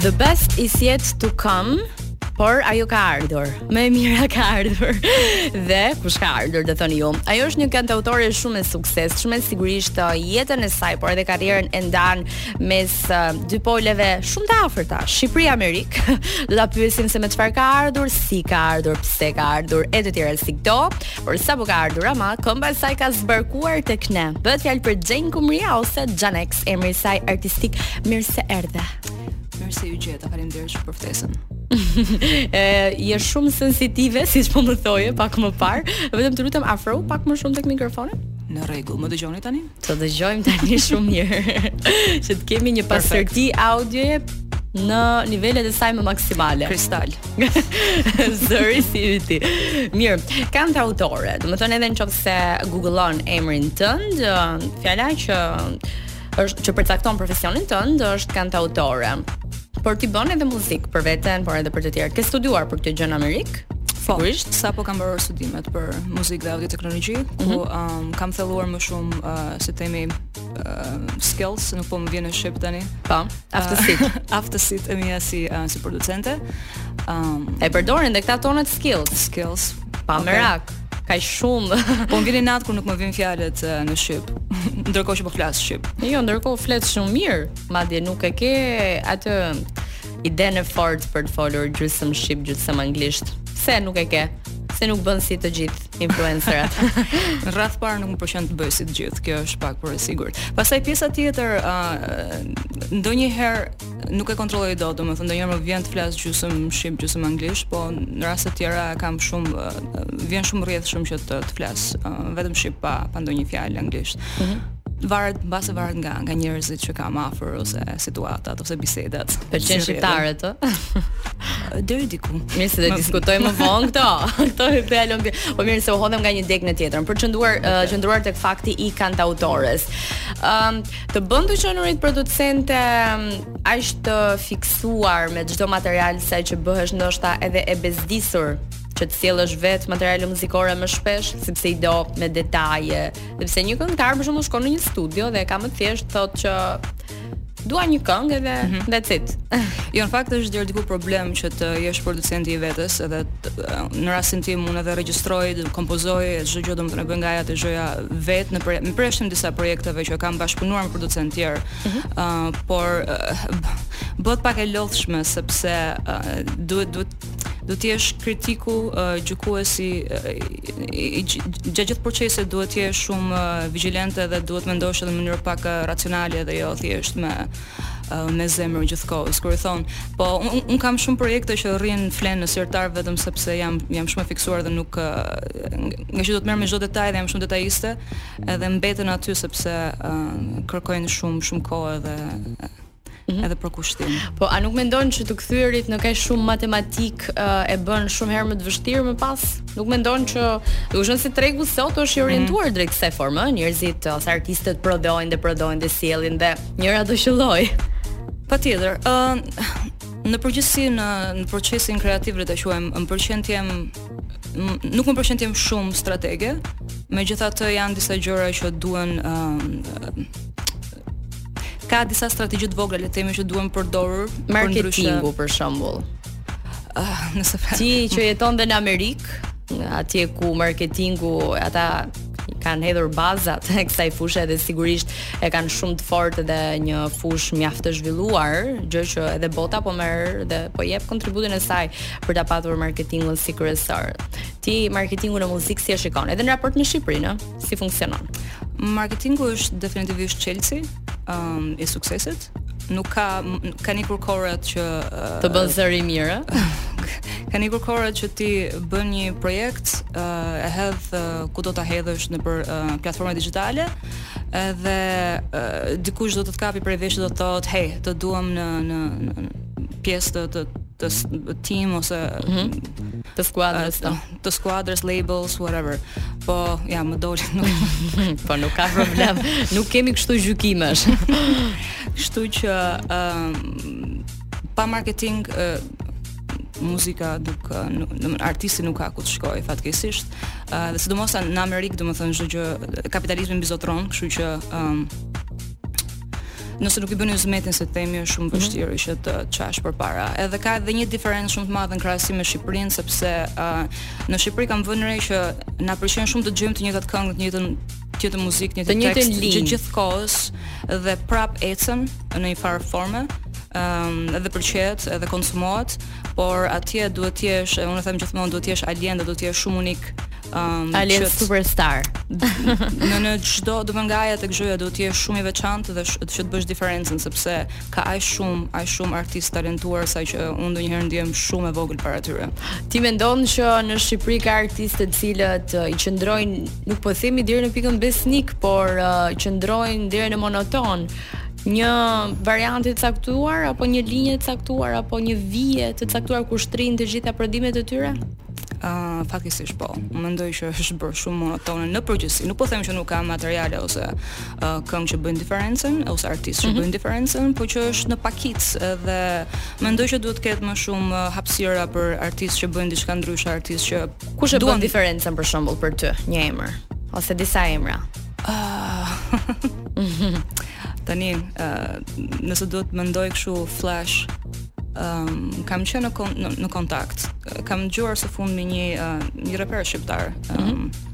The best is yet to come por ajo ka ardhur. Më e mira ka ardhur. dhe kush ka ardhur, do thoni ju. Ajo është një kantautore shumë e suksesshme, sigurisht uh, jetën e saj, por edhe karrierën e ndan mes uh, dy poleve shumë të afërta, Shqipëri Amerik. do ta pyesim se me çfarë ka ardhur, si ka ardhur, pse ka ardhur, e të tjera si këto, por sapo ka ardhur ama këmba e saj ka zbarkuar tek ne. Bëhet fjalë për Xhejn Kumria ose Janex. emri i saj artistik mirë se erdhe. Mirë se ju gjeta, faleminderit shumë për ftesën. e je shumë sensitive, siç po më thoje pak më parë. Vetëm të lutem afro pak më shumë tek mikrofoni. Në rregull, më dëgjoni tani? Të dëgjojmë tani shumë mirë. Që të kemi një pastërti audioje në nivelet e saj më maksimale. Kristal. Zëri si yti. Mirë, kantautore. Domethënë edhe nëse Google-on emrin tënd, fjala që është që përcakton profesionin tënd është kantautore. Por ti bën edhe muzikë për veten, por edhe për të tjerë. Ke studiuar për këtë gjë në Amerikë? Po, Sigurisht. sapo kam mbaruar studimet për muzikë dhe audio teknologji, mm -hmm. ku mhm. um, kam thelluar më shumë, uh, si themi, skills, nuk po më vjen në shqip tani. Po, aftësitë. Uh, aftësitë e mia si uh, si producente. Um, e përdorin dhe këta tonët skills. Skills. Pa okay. merak. Ka shumë. po më vjen inat kur nuk më vijnë fjalët uh, në shqip. ndërkohë që po flas shqip. Jo, ndërkohë flet shumë mirë. Madje nuk e ke atë idenë fort për të folur gjysmë shqip, gjysmë anglisht. Pse nuk e ke? se nuk bën si të gjithë influencerat. Në radhë të parë nuk më pëlqen të bëj si të gjithë, kjo është pak por e sigurt. Pastaj pjesa tjetër, ë uh, ndonjëherë nuk e kontrolloj dot, domethënë ndonjëherë më vjen të flas gjysëm shqip, gjysëm anglisht, po në raste të tjera kam shumë uh, vjen shumë rrjedhshëm që të të flas uh, vetëm shqip pa pa ndonjë fjalë anglisht. Mm -hmm. Varet, mbase varet nga nga njerëzit që kam afër ose mm. situatat ose bisedat. Pëlqen shqiptarët, ë? Deri diku. Mirë se do diskutojmë më vonë këto. Këto i bëj alon. Po mirë se u hodhëm nga një degë në tjetrën. Për të qëndruar okay. uh, qëndruar tek fakti i kantautores. Ëm um, të bën të qenurit producente aq të fiksuar me çdo material saqë bëhesh ndoshta edhe e bezdisur që të sjellësh vetë materiale muzikore më shpesh, sepse i do me detaje, Sepse një këngëtar për shembull shkon në një studio dhe e ka më të thjeshtë thotë që dua një këngë edhe mm -hmm. that's it. jo, në fakt është diku problem që të jesh producenti i vetes edhe të, në rastin tim unë edhe regjistroj, kompozoj çdo gjë domethënë bëj nga A-ja te Zh-ja vetë në pre, me përjashtim disa projekteve që kam bashkëpunuar me producentë të tjerë. Mm -hmm. uh, por uh, bëhet pak e lodhshme sepse uh, duhet duhet do të jesh kritiku, uh, gjykuesi gjatë gjithë procesit duhet të jesh shumë uh, vigjilente dhe duhet të mendosh edhe në mënyrë pak uh, racionale dhe jo thjesht me uh, me zemër gjithkohës. Kur i thonë, po un, un kam shumë projekte që rrinë flenë në sirtar vetëm sepse jam jam shumë e fiksuar dhe nuk uh, nga që dua të merrem me çdo detaj dhe jam shumë detajiste, edhe mbeten aty sepse uh, kërkojnë shumë shumë kohë dhe uh, Mhm. edhe përkushtim. Po a nuk mendon që të kthyerit në kaq shumë matematikë uh, e bën shumë herë më të vështirë më pas? Nuk mendon që duke qenë se tregu sot është i mhm. orientuar drejt kësaj forme, ëh, njerëzit ose artistët prodhojnë dhe prodhojnë dhe sjellin dhe njëra do qëllojë. Patjetër, ëh, uh, në përgjithësi në në procesin kreativ le ta quajmë, më pëlqen të jem nuk më pëlqen të jem shumë stratege. Megjithatë janë disa gjëra që duhen ëh, uh, Ka disa strategji të vogla le të themi që duhen përdorur marketingu për shembull. Uh, nëse pra... ti që jeton dhe në Amerikë, atje ku marketingu ata kanë hedhur bazat e kësaj fushe dhe sigurisht e kanë shumë të fortë dhe një fushë mjaft të zhvilluar, gjë që edhe bota po merr dhe po jep kontributin e saj për ta patur marketingun si kryesor. Ti marketingun në muzikë si e shikon? Edhe në raport me Shqipërinë, si funksionon. Marketingu është definitivisht çelësi um, i suksesit. Nuk ka ka ikur kohërat që uh, të bën zëri mirë. ka ikur kohërat që ti bën një projekt, uh, e hedh uh, ku do ta hedhësh nëpër uh, platforma digjitale, edhe uh, dikush do të të kapë prej veshit do të thotë, "Hey, të duam në në, në pjesë të, të të team ose mm -hmm. të skuadrës të, të skuadrës labels whatever. Po ja më doli nuk po nuk ka problem. nuk kemi kështu gjykimesh. Kështu që ë um, pa marketing uh, muzika nuk në artisti nuk ka ku të shkojë fatkeqësisht. Ë uh, dhe sidomos në Amerikë, domethënë çdo gjë kapitalizmi mbizotron, kështu që ë um, Nëse nuk i bën hyzmetin siç themi është shumë mhm. vështirë mm -hmm. që të çash përpara. Edhe ka edhe një diferencë shumë të madhe në krahasim me Shqipërinë sepse uh, në Shqipëri kam vënë re që na pëlqen shumë të dëgjojmë të njëjtat këngë, të njëjtën të njëjtën muzikë, të njëjtin tekst gjithë kohës dhe prap ecën në një farë forme um, edhe pëlqehet, edhe konsumohet, por atje duhet të jesh, unë them gjithmonë duhet të jesh alien dhe duhet të jesh shumë unik Um, Alien Superstar. në në çdo, domethënë nga ajo te kjo ja duhet të jesh shumë i veçantë dhe që të bësh diferencën sepse ka aq shumë, aq shumë artistë të talentuar sa që unë ndonjëherë ndihem shumë e vogël para tyre. Ti mendon që në Shqipëri ka artistë të cilët uh, i qëndrojnë, nuk po themi deri në pikën besnikë, por uh, qëndrojnë deri në monotoni një varianti të caktuar apo një linje të caktuar apo një vije të caktuar ku shtrijnë të gjitha prodhimet e tyre? Uh, faktikisht po. Unë mendoj që është bërë shumë monotone në përgjithësi. Nuk po them që nuk ka materiale ose uh, këngë që bëjnë diferencën ose artistë që mm -hmm. bëjnë diferencën, por që është në pakicë dhe mendoj që duhet të ketë më shumë uh, hapësira për artistë që bëjnë diçka ndryshe, artistë që kush e duan... bën diferencën për shembull për ty, një emër ose disa emra. Uh, tani, uh, nëse duhet të mendoj kështu flash um, kam qenë në kon, në, në kontakt. Kam dëgjuar së fundmi një uh, një reper shqiptar. Um, mm -hmm.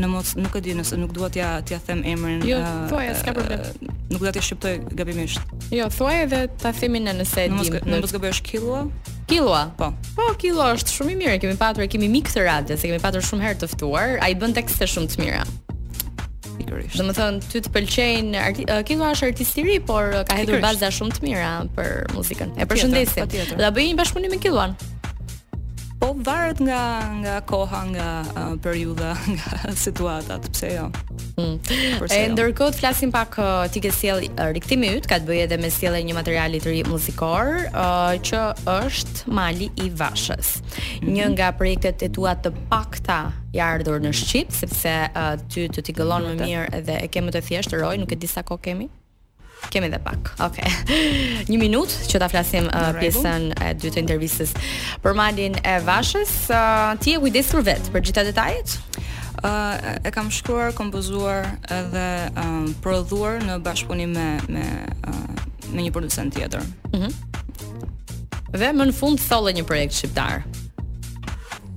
Në mos nuk e di nëse nuk dua t'ia t'ia them emrin. Jo, uh, thuaje, s'ka problem. Uh, nuk dua t'ia shqiptoj gabimisht. Jo, thuaje dhe ta themi ne nëse e dimë. Në mos gabofsha Killua. Killua. Po. Po, Killua është shumë i mirë. E kemi patur, e kemi mik të radios, e kemi patur shumë herë të ftuar. Ai bën tekste shumë të mira. Pikërisht. Domethënë ty të pëlqejnë arti... uh, Killua është artist i ri, por uh, ka hedhur baza shumë të mira për muzikën. E përshëndesim. Do ta bëje një bashkëpunim me Killuan. Po varet nga nga koha, nga uh, periudha, nga situatat, pse jo. Mm. E jo. ndërkohë të flasim pak uh, ti ke sjellë uh, rikthimi yt, ka të bëjë edhe me sjelljen e një materiali të ri muzikor, uh, që është Mali i Vashës. Mm -hmm. Një nga projektet e tua të pakta të ardhur në shqip sepse uh, ty të tingëllon më mirë edhe e ke më të thjeshtë. Roi, nuk e di sa kohë kemi. Kemi dhe pak. Okej. Okay. Një minutë që ta flasim uh, pjesën e dytë të intervistës për Malin e Vashës. Uh, ti je kujdesur vetë për të gjitha detajet? Uh, e kam shkruar, kompozuar edhe uh, prodhuar në bashkëpunim me me uh, me një producent tjetër. Mhm. Mm dhe më në fund solle një projekt shqiptar.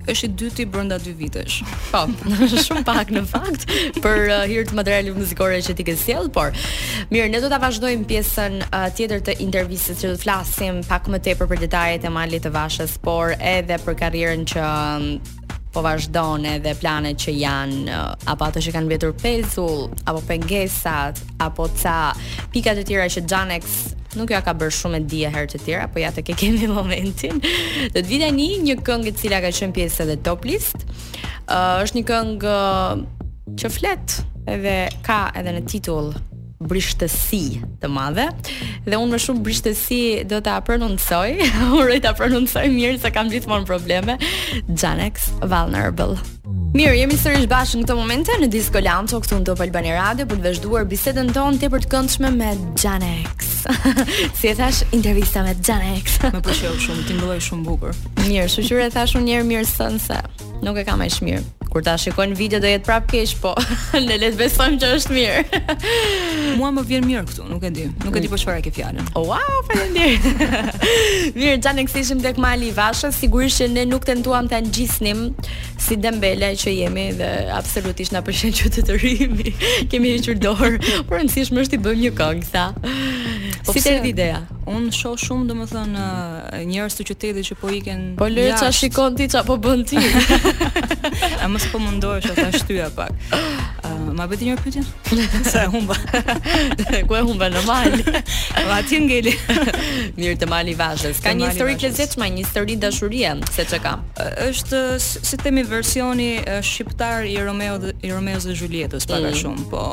është i dyti brenda 2 vitesh. Po, shumë pak në fakt për uh, hir të materialeve muzikore që ti ke sjellë, por mirë, ne do ta vazhdojmë pjesën uh, tjetër të intervistës që do të flasim pak më tepër për detajet e Malit të Vashës, por edhe për karrierën që um, po vazhdon edhe planet që janë uh, apo ato që kanë mbetur pezull apo pengesat apo ca pika të tjera që Xhanex nuk ja ka bërë shumë e dije herë të tjera, po ja tek e kemi momentin. Do të vi tani një këngë e cila ka qenë pjesë edhe top list. Uh, është një këngë që flet edhe ka edhe në titull brishtësi të madhe dhe unë me shumë brishtësi do ta prononcoj, uroj ta prononcoj mirë se kam gjithmonë probleme. Xhanex Vulnerable. Mirë, jemi sërish bashkë në këto momente në Disco Lancho këtu në Top Albania Radio për të vazhduar bisedën tonë tepër të këndshme me Xhanex. si e thash intervista me Xhanex. Më pëlqeu shumë, ti ndodhe shumë bukur. Mirë, shoqyra e thash unë një herë mirë sën se nuk e kam më mirë. Kur ta shikojnë video do jetë prap keq, po le le të besojmë që është mirë. Mua më vjen mirë këtu. Nuk e di. Nuk e di për çfarë e ke fjalën. Oh, wow, faleminderit. Mirë, tani ne kthehemi tek Mali i Vashës. Sigurisht që ne nuk tentuam ta ngjisnim si dembele që jemi dhe absolutisht na pëlqen që të të rrimi. Kemi hequr dorë, por rëndësishme është t'i bëjmë një këngë sa. Po si të erdhi ideja? Un shoh shumë, domethënë, njerëz të qytetit që po ikin. Po lëre ça shikon ti ça po bën ti. A mos po mundohesh ta shty pak. Uh, ma bën ti një pyetje? Se e humba. Ku e humba në mal? Po aty ngeli. Mirë te Mali i Vashës. Ka një histori të lezetshme, një histori dashurie, se çka ka. Është si themi versioni shqiptar i Romeo dhe i Romeo dhe Julietës, pak a mm. shumë, po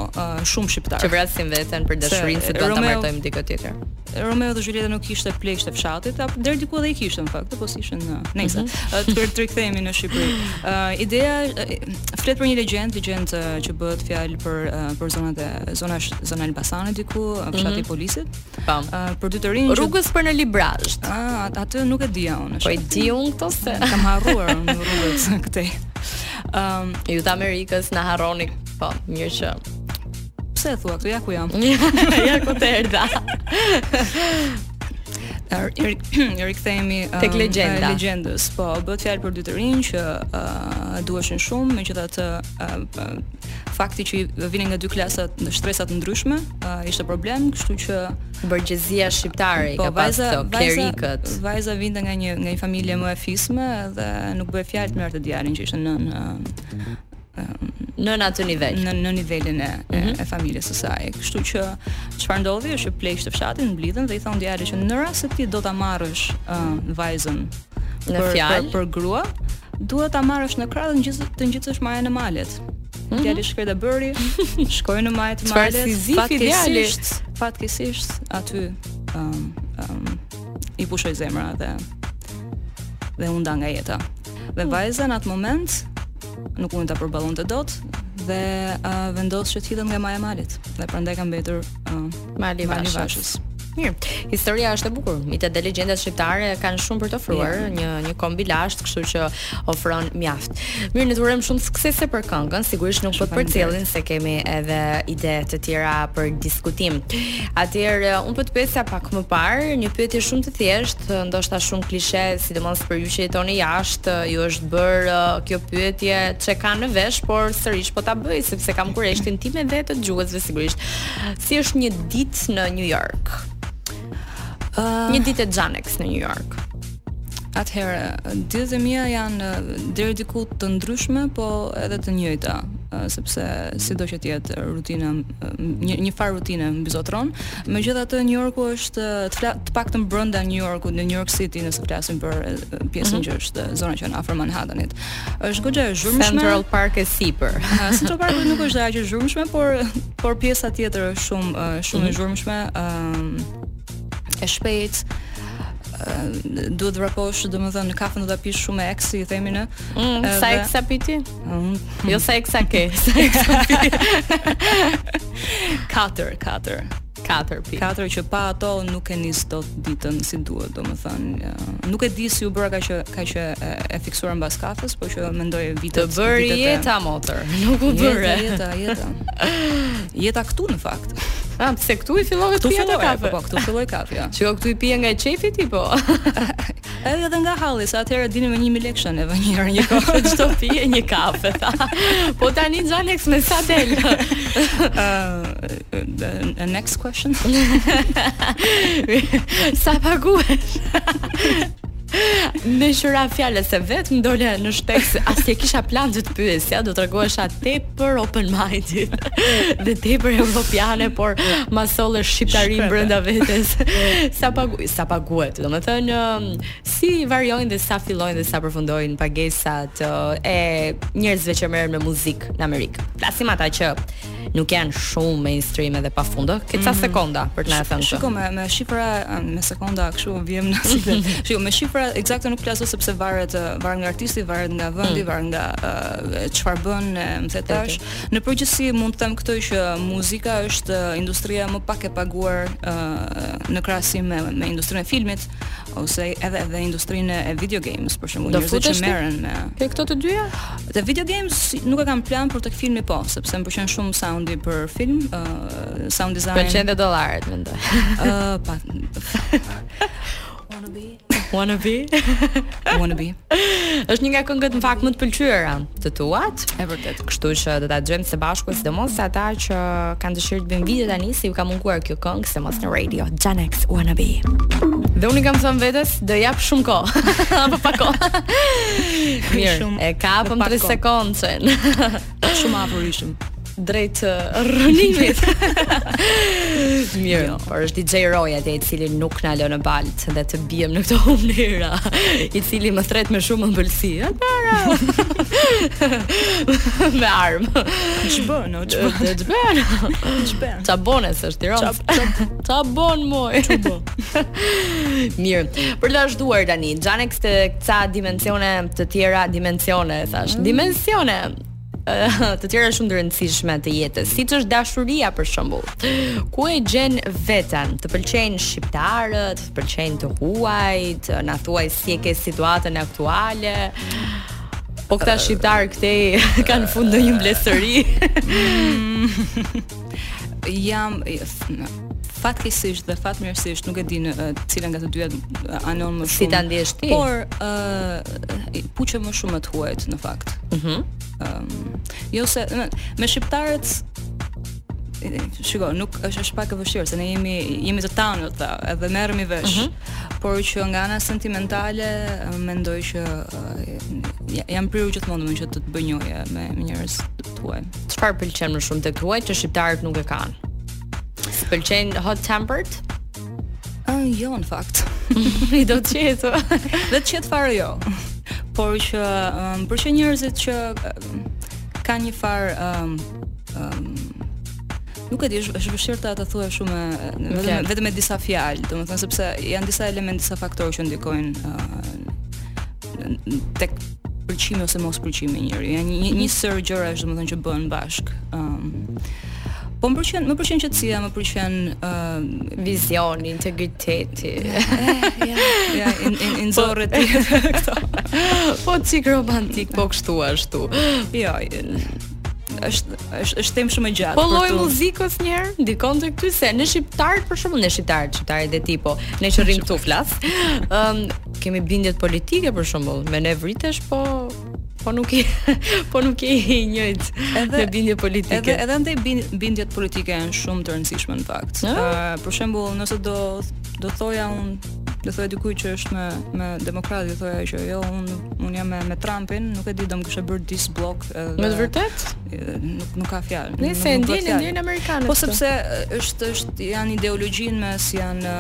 shumë shqiptar. Që vrasin veten për dashurinë se do ta martojnë me dikë tjetër. Romeo dhe Julieta nuk kishte pleqtë e fshatit, apo deri diku edhe i kishte në fakt, apo si ishin në. Nëse mm -hmm. të të rikthehemi në Shqipëri. Uh, ideja uh, flet për një legjendë, legjendë uh, që bëhet fjalë për uh, për zonat e zona zona Elbasanit diku, uh, fshati mm -hmm. Polisit. Po. Uh, për dy të rinj rrugës që... për në Librazhd. Ah, atë nuk e di unë. Po e di unë këto s'e kam harruar unë rrugën këtej. Ëm, um, ju të Amerikës na harroni. Po, mirë që Pse e thua këtë? Ja ku jam. ja ku të erdha. Ar, i, i rikthehemi um, tek legjenda. Legjendës, po, bëhet fjalë për dy të rinj që uh, duheshin shumë, megjithatë uh, fakti që vinin nga dy klasa nga shtresa të ndryshme, uh, ishte problem, kështu që borgjezia shqiptare po, ka pas këto klerikët. Vajza, vajza vinte nga një nga një familje më e fisme dhe nuk bëhej fjalë me atë djalin që ishte nën uh, nën atë nivel. Në në nivelin e mm -hmm. e familjes së saj. Kështu që çfarë ndodhi është që pleqtë e fshatit mblidhen dhe i thon djalit që në rast se ti do ta marrësh uh, vajzën në fjalë për, për grua, duhet ta marrësh në krah dhe të të ngjitësh majën e malit. Mm -hmm. Djali shkretë e bëri, shkoi në majë të malit. Si fatkeqësisht, fatkeqësisht aty um, um, i pushoi zemra dhe dhe u nda nga jeta. Me hmm. vajza në atë moment nuk mund ta përballonte dot dhe uh, vendos që të hidhet nga maja e malit dhe prandaj ka mbetur uh, Mali i Vashës. Mirë. Historia është e bukur. Mitet dhe legjendat shqiptare kanë shumë për të ofruar, yeah. një një komb i lashtë, kështu që ofron mjaft. Mirë, ne urojmë shumë suksese për këngën. Sigurisht nuk po të përcjellim se kemi edhe ide të tjera për diskutim. Atëherë, unë po të pyesja pak më parë, një pyetje shumë të thjeshtë, ndoshta shumë klishe, sidomos për ju që jetoni jashtë, ju është bërë uh, kjo pyetje këngë në vesh, por sërish po ta bëj sepse kam kureshtjen time edhe të dëgjuesve sigurisht. Si është një ditë në New York? Uh, një ditë e Xanex në New York. Atëherë, ditët e mia janë uh, deri diku të ndryshme, po edhe të njëjta, uh, sepse sido që të jetë rutina një, një farë rutine mbizotron, Megjithatë New Yorku është të fla, të paktën brenda New Yorkut, në New York City, nëse flasim për pjesën mm -hmm. që është zona që janë afër Manhattanit. Është goxha e zhurmshme. Central Park e sipër. Central Park nuk është aq e zhurmshme, por por pjesa tjetër është shumë shumë mm -hmm. e mhm. zhurmshme, ë um, e shpejt duhet të vraposh, domethënë kafën do ta pish shumë eks, i themi ne. Mm, sa eksa pi ti? Mm. Jo sa eksa ke, sa eksa pi. Katër, katër. Katër pi. Katër që pa ato nuk e nis dot ditën si duhet, domethënë. Nuk e di si u bëra kaq kaq e, e fiksuar mbas kafes, por që mendoj vitet. Të bëri vitet jeta e... motër, nuk u bëre. Jeta, jeta, jeta. jeta këtu në fakt. Ah, pse këtu i fillove të pije kafe? Po, këtu filloi kafe. Ja. Çka këtu i pije nga qejfi ti po? Edhe edhe nga halli, se atëherë dini me 1000 lekë shënoje një herë një kafe ç'do pije një kafe. Tha. Po tani Xanex me sa del. Ë next question. sa paguhesh? Meqë ra fjala se vetë më dole në shteg se as e kisha plan të të pyesja, do të tregohesha te për open minded dhe tepër europiane, por ma solle shqiptarin brenda vetes. sa pagu, sa paguhet, domethënë um, si variojnë dhe sa fillojnë dhe sa përfundojnë pagesat uh, e njerëzve që merren me muzikë në Amerikë. Flasim ata që nuk janë shumë mainstream edhe bam-bam. Ke ca mm -hmm. sekonda për të na thënë. Shiko me me shifra um, me sekonda kështu vihem në siklet. Shiko me shifra eksakte nuk flas sepse varet uh, varet nga artisti, varet nga vendi, mm. varet nga uh, çfarë bën e me radhë. Në përgjithësi mund të them këtë që muzika është industria më pak e paguar uh, në krahasim me, me industrinë e filmit ose edhe edhe industrinë e video games për shembull, njerëzit që merren me Te këto të dyja? Te video games nuk e kam plan por tek filmi po, sepse më pëlqen shumë soundi për film, uh, sound design. Pëlqen dhe dollarët mendoj. Ëh, uh, pa. Wanna be? Wanna be. Është një nga këngët në fakt më të pëlqyera të tuat. E vërtet. Kështu që do ta dëgjojmë së bashku, sidomos ata që kanë dëshirë të bëjnë video tani se u ka munguar kjo këngë sidomos në radio. Janex Wanna be. Dhe unë kam thënë vetes, do jap shumë kohë. Apo pa kohë. Mirë, e kapëm 3 sekondën. shumë afër ishim. drejt rrënimit. Mirë, jo. por është DJ Roy atje i cili nuk na lë në balt dhe të biem në këto humnera, i cili më thret me shumë ëmbëlsi. me armë. Ç'bën, o ç'bën? Ç'bën? Ç'bën? Ça bone se është Tiranë? Ça bon moj? Ç'bën? Mirë. Për të vazhduar tani, Janex te ca dimensione të tjera, dimensione thash. Mm. Dimensione. të tjera shumë të rëndësishme të jetës, siç është dashuria për shembull. Ku e gjen veten? Të pëlqejnë shqiptarët, të pëlqejnë të huajt, na thuaj si e ke situatën aktuale. Po këta shqiptarë këtej kanë fund ndonjë mblesëri. jam fatkeqësisht dhe fatmirësisht nuk e di në cilën nga të dyja anon më shumë. Si ta ndjesh ti? Por ë uh, pëlqej më shumë të huajt në fakt. Mhm. Mm um, jo se me, me shqiptarët shiko, nuk është është pak e vështirë se ne jemi jemi të tanët, edhe merremi vesh. Mm -hmm. Por që nga ana sentimentale mendoj që uh, jam prirur gjithmonë domethënë që të të bëj njohje me, me njerëz të huaj. Çfarë pëlqen më shumë tek të huajt që shqiptarët nuk e kanë? Pëlqen hot tempered? Ëh, jo në fakt. I do të qetë. Dhe të qetë fare jo. Por që um, pëlqej njerëzit që um, kanë një far um, um, nuk e di, është vështirë ta ta thuash shumë vetëm okay. vetëm me disa fjalë, domethënë sepse janë disa elementë, disa faktorë që ndikojnë uh, tek pëlqimi ose mos pëlqimi i njeriut. Janë një një sërë gjërash, domethënë që bëhen bashk. Ëm um, Po më pëlqen, më pëlqen qetësia, më pëlqen ë uh, vizioni, integriteti. Ja, ja, in in in zorrë ti këto. Po çik romantik, po kështu ashtu. Jo, është është është temë shumë e gjatë. Po lloji i muzikës ndonjëherë ndikon tek ty se ne shqiptarët për shembull ne shqiptarët, shqiptarët e tipit, ne që rrim këtu flas. Ëm Kemi bindjet politike për shembull, me ne vritesh po po nuk je po nuk je i njëjt edhe me bindje politike. Edhe edhe andej bindjet politike janë shumë të rëndësishme në fakt. Ëh, uh, për shembull, nëse do do thoja un do thoja dikujt që është me me demokrat, do thoja që jo un un jam me, me Trumpin, nuk e di do m'kishte bër disblock edhe Me të vërtetë? nuk nuk ka fjalë. Nëse e ndjen e ndjen amerikanët. Po sepse është është janë ideologji, ëm, si janë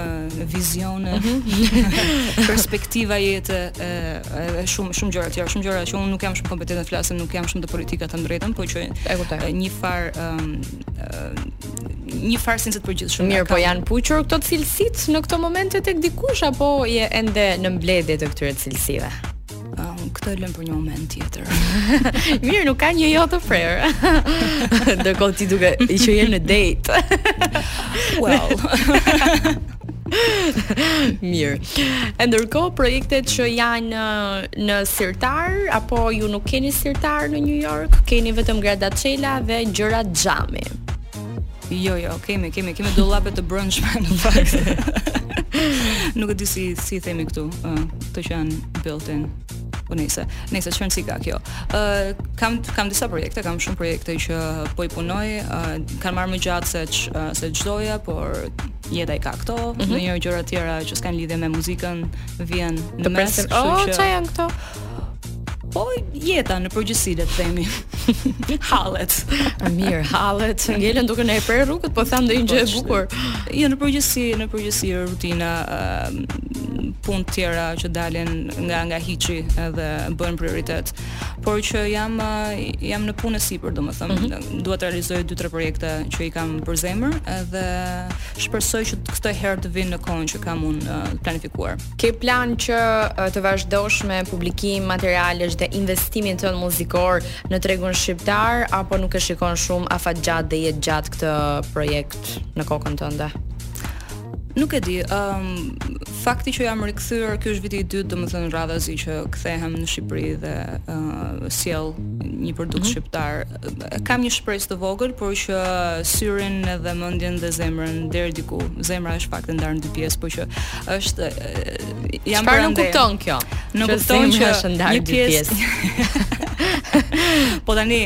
vizione, mhm. perspektiva jete e edhe shumë shumë gjëra të tjera, shumë gjëra që unë nuk jam shumë kompetente të flasem, nuk jam shumë te politika të drejtën, po që e kuptoj. Një far një farë sensi të përgjithshëm. Mirë, po janë puqur këto cilësitë në këto momente tek dikush apo je ende në mbledhje të këtyre cilësive? Um, këtë e lëmë për një moment tjetër. Mirë, nuk ka një jo të prerë. Ndërkohë ti dukesh që je në date. well. Mirë. E ndërkohë projektet që janë uh, në sirtar apo ju nuk keni sirtar në New York, keni vetëm grataçela dhe gjëra xhami. Jo, jo, kemi, kemi, kemi dollape të brendshme në fakt. Nuk e di si i themi këtu, ë, uh, të që janë built-in. Po nëse, nëse çfarë si ka kjo. Ë, uh, kam kam disa projekte, kam shumë projekte që po i punoj, ë, uh, kanë marrë më gjatë se ç, uh, se çdoja, por jeta i ka këto, mm -hmm. ndonjëherë gjëra të tjera që s'kan lidhje me muzikën vijnë në mes. Oh, çfarë janë këto? Po jeta në përgjithësi le të themi. hallet. Mirë, hallet, ngelen duke na e prerë rrugët, po thashë ndonjë gjë e po, bukur. Jo në përgjithësi, në përgjithësi rutina uh, punë të tjera që dalin nga nga hiçi edhe bëhen prioritet. Por që jam uh, jam në punë e sipër, domethënë, mm -hmm. dua të realizoj 2-3 projekte që i kam për zemër edhe shpresoj që këtë herë të vinë në kohën që kam unë uh, planifikuar. Ke plan që të vazhdosh me publikim materialesh dhe investimin tënd muzikor në tregun shqiptar apo nuk e shikon shumë afatgjatë dhe jetëgjatë këtë projekt në kokën tënde? Nuk e di, ëm um, fakti që jam rikthyer, ky është viti i dytë, domethënë radhazi që kthehem në Shqipëri dhe uh, sjell një produkt mm -hmm. shqiptar Kam një shpresë të vogël, por që syrin dhe mendjen dhe zemrën deri diku. Zemra është në fakt e ndarë në dy pjesë, por që është jam Çfarë nuk kupton kjo? Nuk kupton që është ndarë në dy pjesë. po tani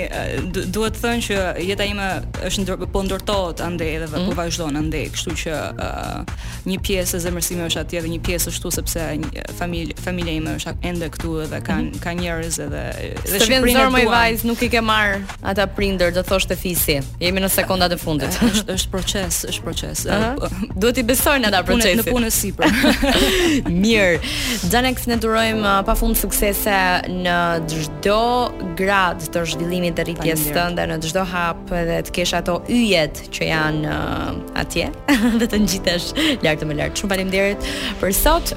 duhet thënë që jeta ime është ndër, po ndërtohet andej edhe mm. po vazhdon andej, kështu që uh, një pjesë e zemrës sime është atje dhe një pjesë është këtu sepse një, familje familja ime është ende këtu edhe ka mm -hmm. ka njerëz edhe dhe Të vjen zor moj vajzë, nuk i ke marrë ata prindër, do thoshte fisi. Jemi në sekondat e fundit. është është proces, është proces. Uh -huh. Duhet t'i besojnë ata procesit. Në punë e sipër. Mirë. Xanex ne t'urojmë uh, pafund suksese në çdo gradë të zhvillimit të rritjes tënde, në çdo hap edhe të kesh ato yjet që janë uh, atje dhe të ngjitesh lart e më lart. Shumë faleminderit për sot.